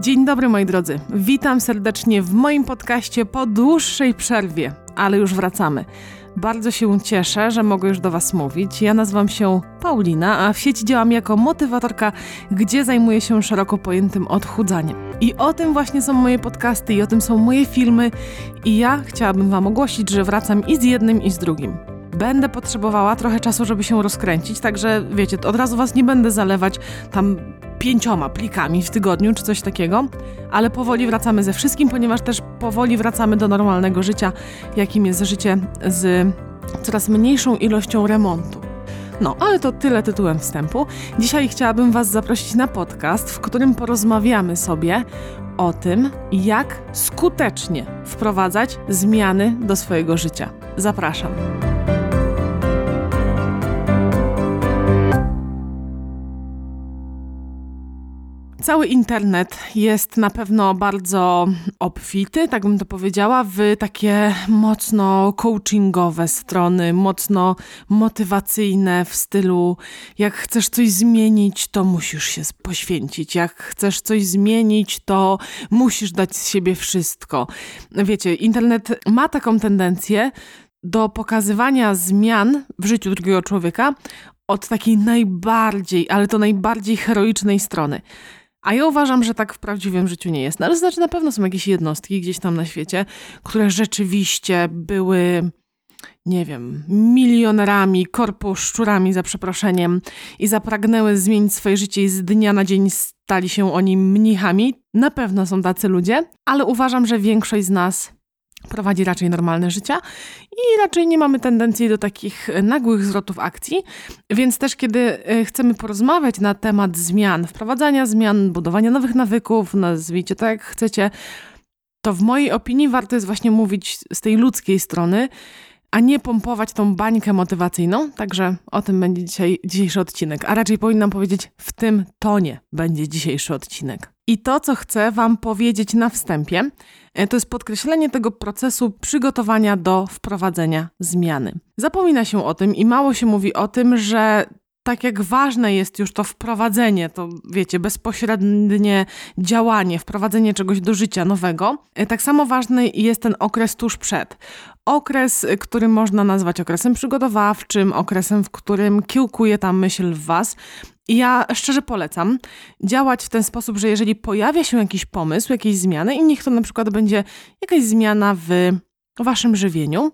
Dzień dobry moi drodzy. Witam serdecznie w moim podcaście po dłuższej przerwie, ale już wracamy. Bardzo się cieszę, że mogę już do Was mówić. Ja nazywam się Paulina, a w sieci działam jako motywatorka, gdzie zajmuję się szeroko pojętym odchudzaniem. I o tym właśnie są moje podcasty, i o tym są moje filmy. I ja chciałabym Wam ogłosić, że wracam i z jednym, i z drugim. Będę potrzebowała trochę czasu, żeby się rozkręcić, także wiecie, od razu Was nie będę zalewać tam pięcioma plikami w tygodniu czy coś takiego, ale powoli wracamy ze wszystkim, ponieważ też powoli wracamy do normalnego życia, jakim jest życie z coraz mniejszą ilością remontu. No, ale to tyle tytułem wstępu. Dzisiaj chciałabym Was zaprosić na podcast, w którym porozmawiamy sobie o tym, jak skutecznie wprowadzać zmiany do swojego życia. Zapraszam. Cały internet jest na pewno bardzo obfity, tak bym to powiedziała, w takie mocno coachingowe strony, mocno motywacyjne w stylu jak chcesz coś zmienić, to musisz się poświęcić. Jak chcesz coś zmienić, to musisz dać z siebie wszystko. Wiecie, internet ma taką tendencję do pokazywania zmian w życiu drugiego człowieka od takiej najbardziej, ale to najbardziej heroicznej strony. A ja uważam, że tak w prawdziwym życiu nie jest. No ale znaczy na pewno są jakieś jednostki gdzieś tam na świecie, które rzeczywiście były nie wiem, milionerami, korposzczurami za przeproszeniem i zapragnęły zmienić swoje życie i z dnia na dzień stali się oni mnichami. Na pewno są tacy ludzie, ale uważam, że większość z nas prowadzi raczej normalne życie i raczej nie mamy tendencji do takich nagłych zwrotów akcji, więc też kiedy e, chcemy porozmawiać na temat zmian, wprowadzania zmian, budowania nowych nawyków, nazwijcie to jak chcecie, to w mojej opinii warto jest właśnie mówić z tej ludzkiej strony, a nie pompować tą bańkę motywacyjną. Także o tym będzie dzisiaj, dzisiejszy odcinek, a raczej powinnam powiedzieć, w tym tonie będzie dzisiejszy odcinek. I to, co chcę Wam powiedzieć na wstępie, e, to jest podkreślenie tego procesu przygotowania do wprowadzenia zmiany. Zapomina się o tym i mało się mówi o tym, że tak jak ważne jest już to wprowadzenie, to wiecie, bezpośrednie działanie, wprowadzenie czegoś do życia nowego, e, tak samo ważny jest ten okres tuż przed. Okres, który można nazwać okresem przygotowawczym, okresem, w którym kiełkuje ta myśl w Was. I ja szczerze polecam działać w ten sposób, że jeżeli pojawia się jakiś pomysł, jakieś zmiany, i niech to na przykład będzie jakaś zmiana w waszym żywieniu,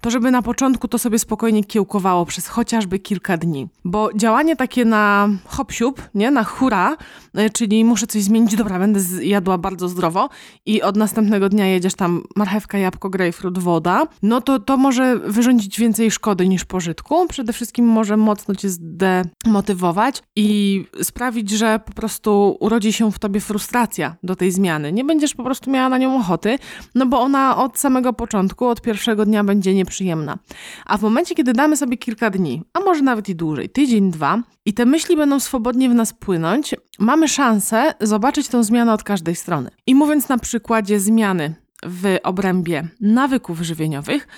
to żeby na początku to sobie spokojnie kiełkowało przez chociażby kilka dni. Bo działanie takie na hop nie, na hura, e, czyli muszę coś zmienić, dobra, będę jadła bardzo zdrowo i od następnego dnia jedziesz tam marchewka, jabłko, grejpfrut, woda, no to to może wyrządzić więcej szkody niż pożytku. Przede wszystkim może mocno cię zdemotywować i sprawić, że po prostu urodzi się w tobie frustracja do tej zmiany. Nie będziesz po prostu miała na nią ochoty, no bo ona od samego początku, od pierwszego dnia będzie nie nieprzyjemna. A w momencie, kiedy damy sobie kilka dni, a może nawet i dłużej, tydzień, dwa, i te myśli będą swobodnie w nas płynąć, mamy szansę zobaczyć tę zmianę od każdej strony. I mówiąc na przykładzie zmiany w obrębie nawyków żywieniowych,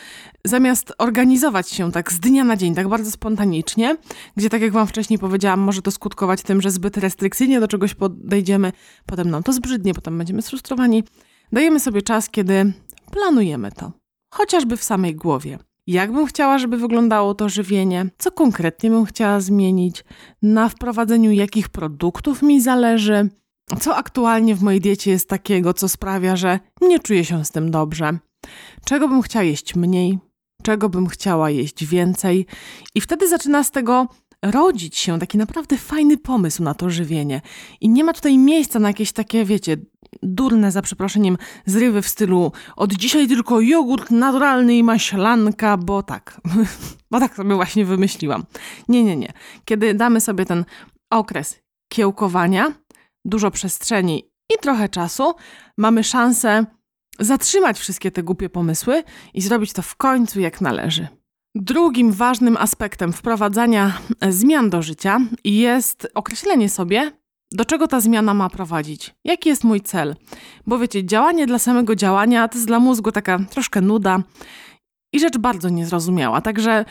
zamiast organizować się tak z dnia na dzień, tak bardzo spontanicznie, gdzie tak jak Wam wcześniej powiedziałam, może to skutkować tym, że zbyt restrykcyjnie do czegoś podejdziemy, potem nam to zbrzydnie, potem będziemy sfrustrowani. Dajemy sobie czas, kiedy planujemy to. Chociażby w samej głowie. Jak bym chciała, żeby wyglądało to żywienie, co konkretnie bym chciała zmienić, na wprowadzeniu jakich produktów mi zależy, co aktualnie w mojej diecie jest takiego, co sprawia, że nie czuję się z tym dobrze, czego bym chciała jeść mniej, czego bym chciała jeść więcej, i wtedy zaczyna z tego rodzić się taki naprawdę fajny pomysł na to żywienie. I nie ma tutaj miejsca na jakieś takie, wiecie, durne, za przeproszeniem, zrywy w stylu od dzisiaj tylko jogurt naturalny i maślanka, bo tak, bo tak sobie właśnie wymyśliłam. Nie, nie, nie. Kiedy damy sobie ten okres kiełkowania, dużo przestrzeni i trochę czasu, mamy szansę zatrzymać wszystkie te głupie pomysły i zrobić to w końcu jak należy. Drugim ważnym aspektem wprowadzania zmian do życia jest określenie sobie, do czego ta zmiana ma prowadzić? Jaki jest mój cel? Bo wiecie, działanie dla samego działania to jest dla mózgu taka troszkę nuda i rzecz bardzo niezrozumiała. Także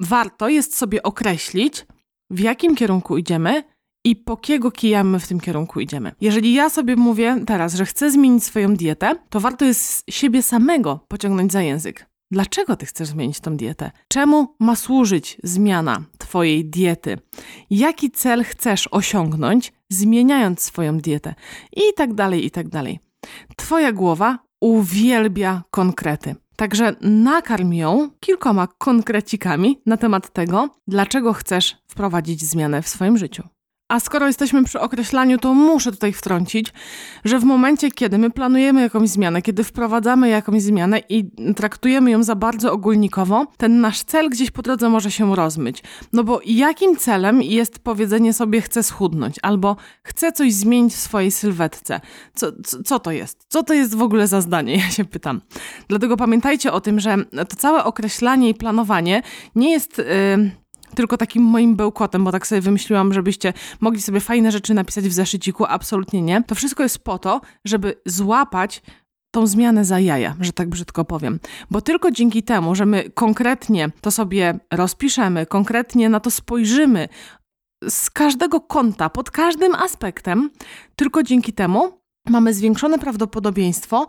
warto jest sobie określić, w jakim kierunku idziemy i po kiego kijamy w tym kierunku idziemy. Jeżeli ja sobie mówię teraz, że chcę zmienić swoją dietę, to warto jest siebie samego pociągnąć za język. Dlaczego ty chcesz zmienić tą dietę? Czemu ma służyć zmiana twojej diety? Jaki cel chcesz osiągnąć, zmieniając swoją dietę? I tak dalej, i tak dalej. Twoja głowa uwielbia konkrety. Także nakarm ją kilkoma konkrecikami na temat tego, dlaczego chcesz wprowadzić zmianę w swoim życiu. A skoro jesteśmy przy określaniu, to muszę tutaj wtrącić, że w momencie, kiedy my planujemy jakąś zmianę, kiedy wprowadzamy jakąś zmianę i traktujemy ją za bardzo ogólnikowo, ten nasz cel gdzieś po drodze może się rozmyć. No bo jakim celem jest powiedzenie sobie chcę schudnąć albo chcę coś zmienić w swojej sylwetce? Co, co, co to jest? Co to jest w ogóle za zdanie? Ja się pytam. Dlatego pamiętajcie o tym, że to całe określanie i planowanie nie jest. Yy, tylko takim moim bełkotem, bo tak sobie wymyśliłam, żebyście mogli sobie fajne rzeczy napisać w zeszyciku. Absolutnie nie. To wszystko jest po to, żeby złapać tą zmianę za jaja, że tak brzydko powiem. Bo tylko dzięki temu, że my konkretnie to sobie rozpiszemy, konkretnie na to spojrzymy z każdego kąta, pod każdym aspektem, tylko dzięki temu mamy zwiększone prawdopodobieństwo,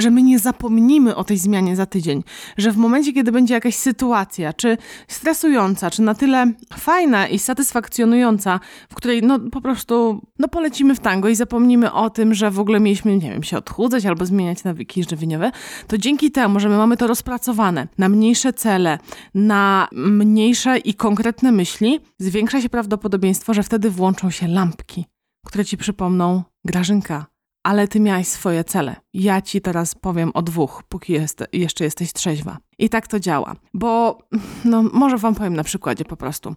że my nie zapomnimy o tej zmianie za tydzień, że w momencie, kiedy będzie jakaś sytuacja, czy stresująca, czy na tyle fajna i satysfakcjonująca, w której no po prostu no polecimy w tango i zapomnimy o tym, że w ogóle mieliśmy, nie wiem, się odchudzać albo zmieniać nawyki żywieniowe, to dzięki temu, że my mamy to rozpracowane na mniejsze cele, na mniejsze i konkretne myśli, zwiększa się prawdopodobieństwo, że wtedy włączą się lampki, które ci przypomną Grażynka, ale ty miałeś swoje cele. Ja ci teraz powiem o dwóch, póki jest, jeszcze jesteś trzeźwa. I tak to działa, bo no, może wam powiem na przykładzie po prostu.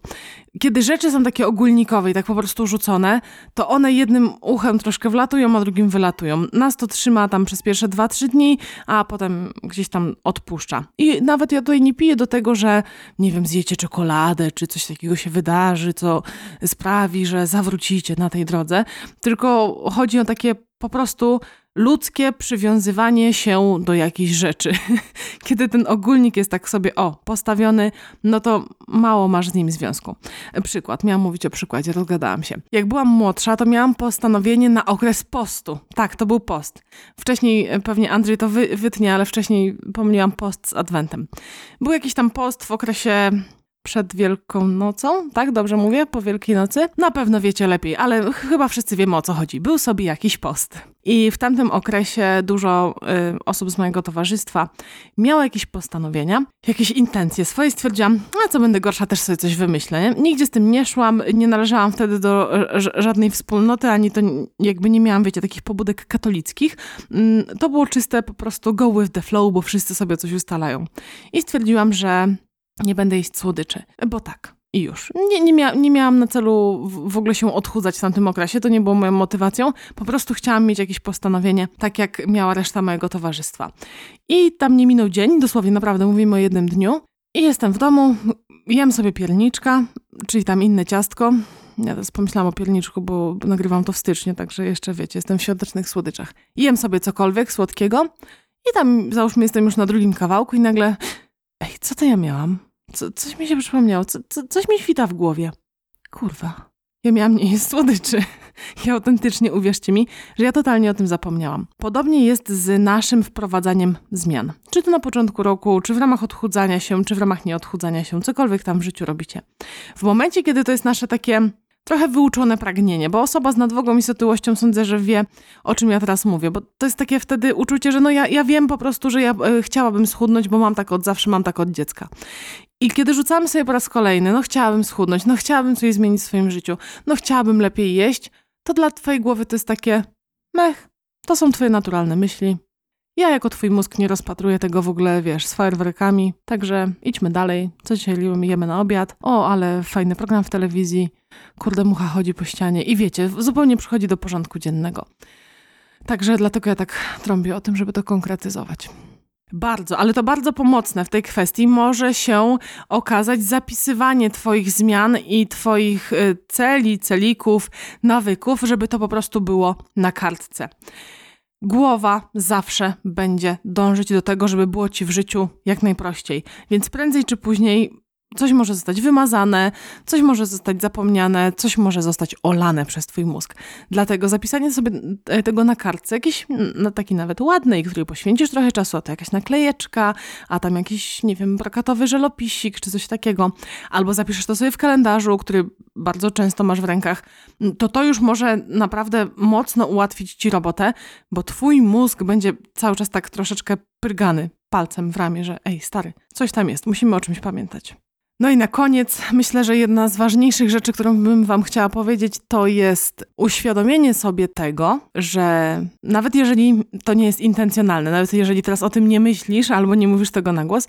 Kiedy rzeczy są takie ogólnikowe i tak po prostu rzucone, to one jednym uchem troszkę wlatują, a drugim wylatują. Nas to trzyma tam przez pierwsze 2-3 dni, a potem gdzieś tam odpuszcza. I nawet ja tutaj nie piję do tego, że nie wiem, zjecie czekoladę, czy coś takiego się wydarzy, co sprawi, że zawrócicie na tej drodze, tylko chodzi o takie po prostu ludzkie przywiązywanie się do jakichś rzeczy. Kiedy ten ogólnik jest tak sobie, o, postawiony, no to mało masz z nim związku. Przykład, miałam mówić o przykładzie, rozgadałam się. Jak byłam młodsza, to miałam postanowienie na okres postu. Tak, to był post. Wcześniej, e, pewnie Andrzej to wy, wytnie, ale wcześniej pomyliłam post z adwentem. Był jakiś tam post w okresie przed Wielką Nocą, tak? Dobrze mówię? Po Wielkiej Nocy? Na pewno wiecie lepiej, ale chyba wszyscy wiemy o co chodzi. Był sobie jakiś post. I w tamtym okresie dużo y, osób z mojego towarzystwa miało jakieś postanowienia, jakieś intencje swoje. Stwierdziłam, a co będę gorsza, też sobie coś wymyślę. Nie? Nigdzie z tym nie szłam, nie należałam wtedy do żadnej wspólnoty, ani to jakby nie miałam, wiecie, takich pobudek katolickich. Mm, to było czyste po prostu go with the flow, bo wszyscy sobie coś ustalają. I stwierdziłam, że nie będę jeść słodyczy, bo tak. I już. Nie, nie, mia nie miałam na celu w, ogóle się odchudzać w tamtym okresie, to nie było moją motywacją. Po prostu chciałam mieć jakieś postanowienie, tak jak miała reszta mojego towarzystwa. I tam nie minął dzień, dosłownie naprawdę mówimy o jednym dniu. I jestem w domu, jem sobie pierniczka, czyli tam inne ciastko. Ja teraz pomyślałam o pierniczku, bo nagrywam to w styczniu, także jeszcze wiecie, jestem w świątecznych słodyczach. Jem sobie cokolwiek słodkiego i tam załóżmy jestem już na drugim kawałku i nagle, ej, co to ja miałam? Co, coś mi się przypomniało, co, co, coś mi świta w głowie. Kurwa. Ja miałam nie jest słodyczy. Ja autentycznie, uwierzcie mi, że ja totalnie o tym zapomniałam. Podobnie jest z naszym wprowadzaniem zmian. Czy to na początku roku, czy w ramach odchudzania się, czy w ramach nieodchudzania się, cokolwiek tam w życiu robicie. W momencie, kiedy to jest nasze takie trochę wyuczone pragnienie, bo osoba z nadwagą i sotyłością sądzę, że wie, o czym ja teraz mówię, bo to jest takie wtedy uczucie, że no ja, ja wiem po prostu, że ja e, chciałabym schudnąć, bo mam tak od zawsze, mam tak od dziecka. I kiedy rzucamy sobie po raz kolejny, no chciałabym schudnąć, no chciałabym coś zmienić w swoim życiu, no chciałabym lepiej jeść, to dla twojej głowy to jest takie, mech, to są twoje naturalne myśli. Ja jako twój mózg nie rozpatruję tego w ogóle, wiesz, z fajerwerkami, także idźmy dalej. Co dzisiaj jemy na obiad? O, ale fajny program w telewizji. Kurde, mucha chodzi po ścianie i wiecie, zupełnie przychodzi do porządku dziennego. Także dlatego ja tak trąbię o tym, żeby to konkretyzować. Bardzo, ale to bardzo pomocne w tej kwestii może się okazać zapisywanie Twoich zmian i Twoich y, celi, celików, nawyków, żeby to po prostu było na kartce. Głowa zawsze będzie dążyć do tego, żeby było Ci w życiu jak najprościej, więc prędzej czy później Coś może zostać wymazane, coś może zostać zapomniane, coś może zostać olane przez twój mózg. Dlatego zapisanie sobie e, tego na kartce, jakiś no, taki nawet ładnej, której poświęcisz trochę czasu, a to jakaś naklejeczka, a tam jakiś, nie wiem, brokatowy żelopisik czy coś takiego, albo zapiszesz to sobie w kalendarzu, który bardzo często masz w rękach, to to już może naprawdę mocno ułatwić ci robotę, bo twój mózg będzie cały czas tak troszeczkę prygany palcem w ramię, że ej, stary, coś tam jest, musimy o czymś pamiętać. No i na koniec myślę, że jedna z ważniejszych rzeczy, którą bym Wam chciała powiedzieć, to jest uświadomienie sobie tego, że nawet jeżeli to nie jest intencjonalne, nawet jeżeli teraz o tym nie myślisz albo nie mówisz tego na głos,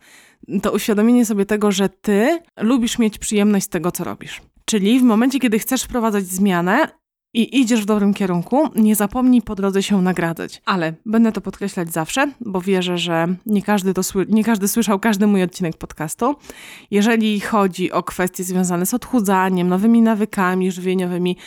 to uświadomienie sobie tego, że Ty lubisz mieć przyjemność z tego, co robisz. Czyli w momencie, kiedy chcesz wprowadzać zmianę, i idziesz w dobrym kierunku, nie zapomnij po drodze się nagradzać. Ale będę to podkreślać zawsze, bo wierzę, że nie każdy, to nie każdy słyszał każdy mój odcinek podcastu. Jeżeli chodzi o kwestie związane z odchudzaniem, nowymi nawykami żywieniowymi,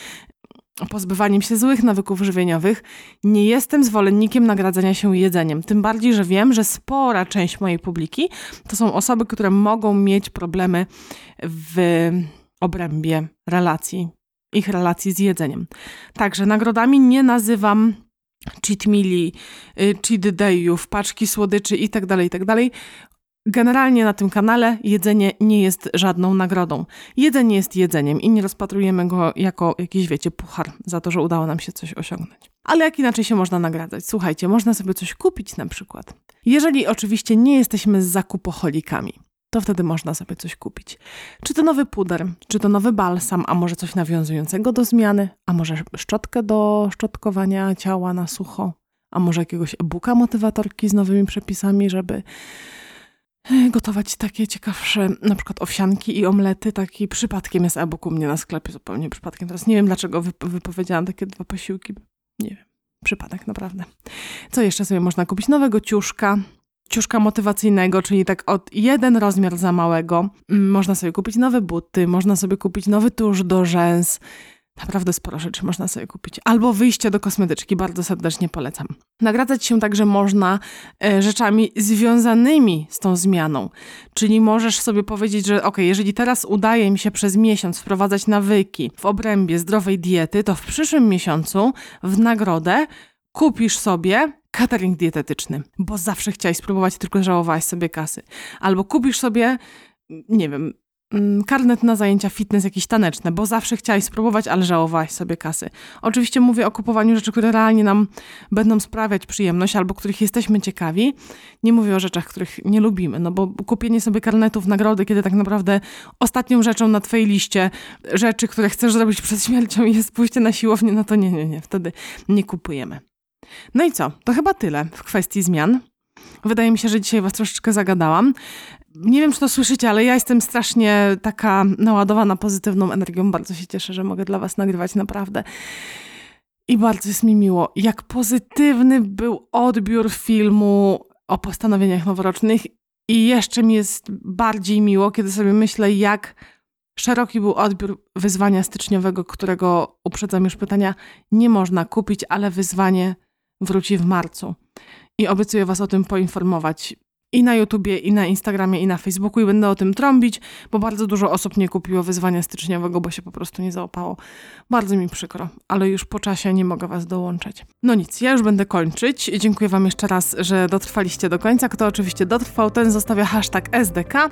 pozbywaniem się złych nawyków żywieniowych, nie jestem zwolennikiem nagradzania się jedzeniem. Tym bardziej, że wiem, że spora część mojej publiki to są osoby, które mogą mieć problemy w obrębie relacji ich relacji z jedzeniem. Także nagrodami nie nazywam cheat meali, y, cheat dayów, paczki słodyczy itd., tak itd. Tak Generalnie na tym kanale jedzenie nie jest żadną nagrodą. Jedzenie jest jedzeniem i nie rozpatrujemy go jako jakiś, wiecie, puchar za to, że udało nam się coś osiągnąć. Ale jak inaczej się można nagradzać? Słuchajcie, można sobie coś kupić na przykład. Jeżeli oczywiście nie jesteśmy zakupoholikami to wtedy można sobie coś kupić. Czy to nowy puder, czy to nowy balsam, a może coś nawiązującego do zmiany, a może szczotkę do szczotkowania ciała na sucho, a może jakiegoś e-booka motywatorki z nowymi przepisami, żeby e, gotować takie ciekawsze, na przykład owsianki i omlety. Taki przypadkiem jest e-book u mnie na sklepie, zupełnie przypadkiem. Teraz nie wiem, dlaczego wypowiedziałam takie dwa posiłki. Nie wiem. Przypadek, naprawdę. Co jeszcze sobie można kupić? Nowego ciuszka, ciuszka motywacyjnego, czyli tak od jeden rozmiar za małego. Mm, można sobie kupić nowe buty, można sobie kupić nowy tusz do rzęs. Naprawdę sporo rzeczy można sobie kupić. Albo wyjście do kosmetyczki, bardzo serdecznie polecam. Nagradzać się także można e, rzeczami związanymi z tą zmianą. Czyli możesz sobie powiedzieć, że ok, jeżeli teraz udaje mi się przez miesiąc wprowadzać nawyki w obrębie zdrowej diety, to w przyszłym miesiącu w nagrodę kupisz sobie catering dietetyczny, bo zawsze chciałeś spróbować, tylko żałowałaś sobie kasy. Albo kupisz sobie, nie wiem, mm, karnet na zajęcia fitness jakieś taneczne, bo zawsze chciałaś spróbować, ale żałowałaś sobie kasy. Oczywiście mówię o kupowaniu rzeczy, które realnie nam będą sprawiać przyjemność albo których jesteśmy ciekawi. Nie mówię o rzeczach, których nie lubimy, no bo kupienie sobie karnetów, nagrody, kiedy tak naprawdę ostatnią rzeczą na twojej liście rzeczy, które chcesz zrobić przed śmiercią jest pójście na siłownię, no to nie, nie, nie, wtedy nie kupujemy. No i co? To chyba tyle w kwestii zmian. Wydaje mi się, że dzisiaj Was troszeczkę zagadałam. Nie wiem, czy to słyszycie, ale ja jestem strasznie taka naładowana pozytywną energią. Bardzo się cieszę, że mogę dla Was nagrywać naprawdę. I bardzo jest mi miło, jak pozytywny był odbiór filmu o postanowieniach noworocznych. I jeszcze mi jest bardziej miło, kiedy sobie myślę, jak szeroki był odbiór wyzwania styczniowego, którego, uprzedzam już pytania, nie można kupić, ale wyzwanie wróci w marcu. I obiecuję Was o tym poinformować i na YouTubie, i na Instagramie, i na Facebooku i będę o tym trąbić, bo bardzo dużo osób nie kupiło wyzwania styczniowego, bo się po prostu nie załapało. Bardzo mi przykro, ale już po czasie nie mogę Was dołączać. No nic, ja już będę kończyć. Dziękuję Wam jeszcze raz, że dotrwaliście do końca. Kto oczywiście dotrwał, ten zostawia hashtag SDK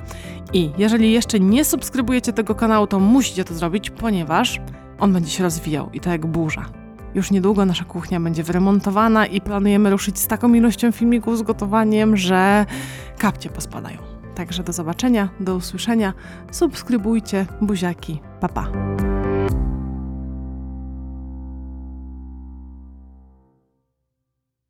i jeżeli jeszcze nie subskrybujecie tego kanału, to musicie to zrobić, ponieważ on będzie się rozwijał i to jak burza. Już niedługo nasza kuchnia będzie wyremontowana i planujemy ruszyć z taką ilością filmików z gotowaniem, że kapcie pospadają. Także do zobaczenia, do usłyszenia. Subskrybujcie, buziaki, papa. Pa.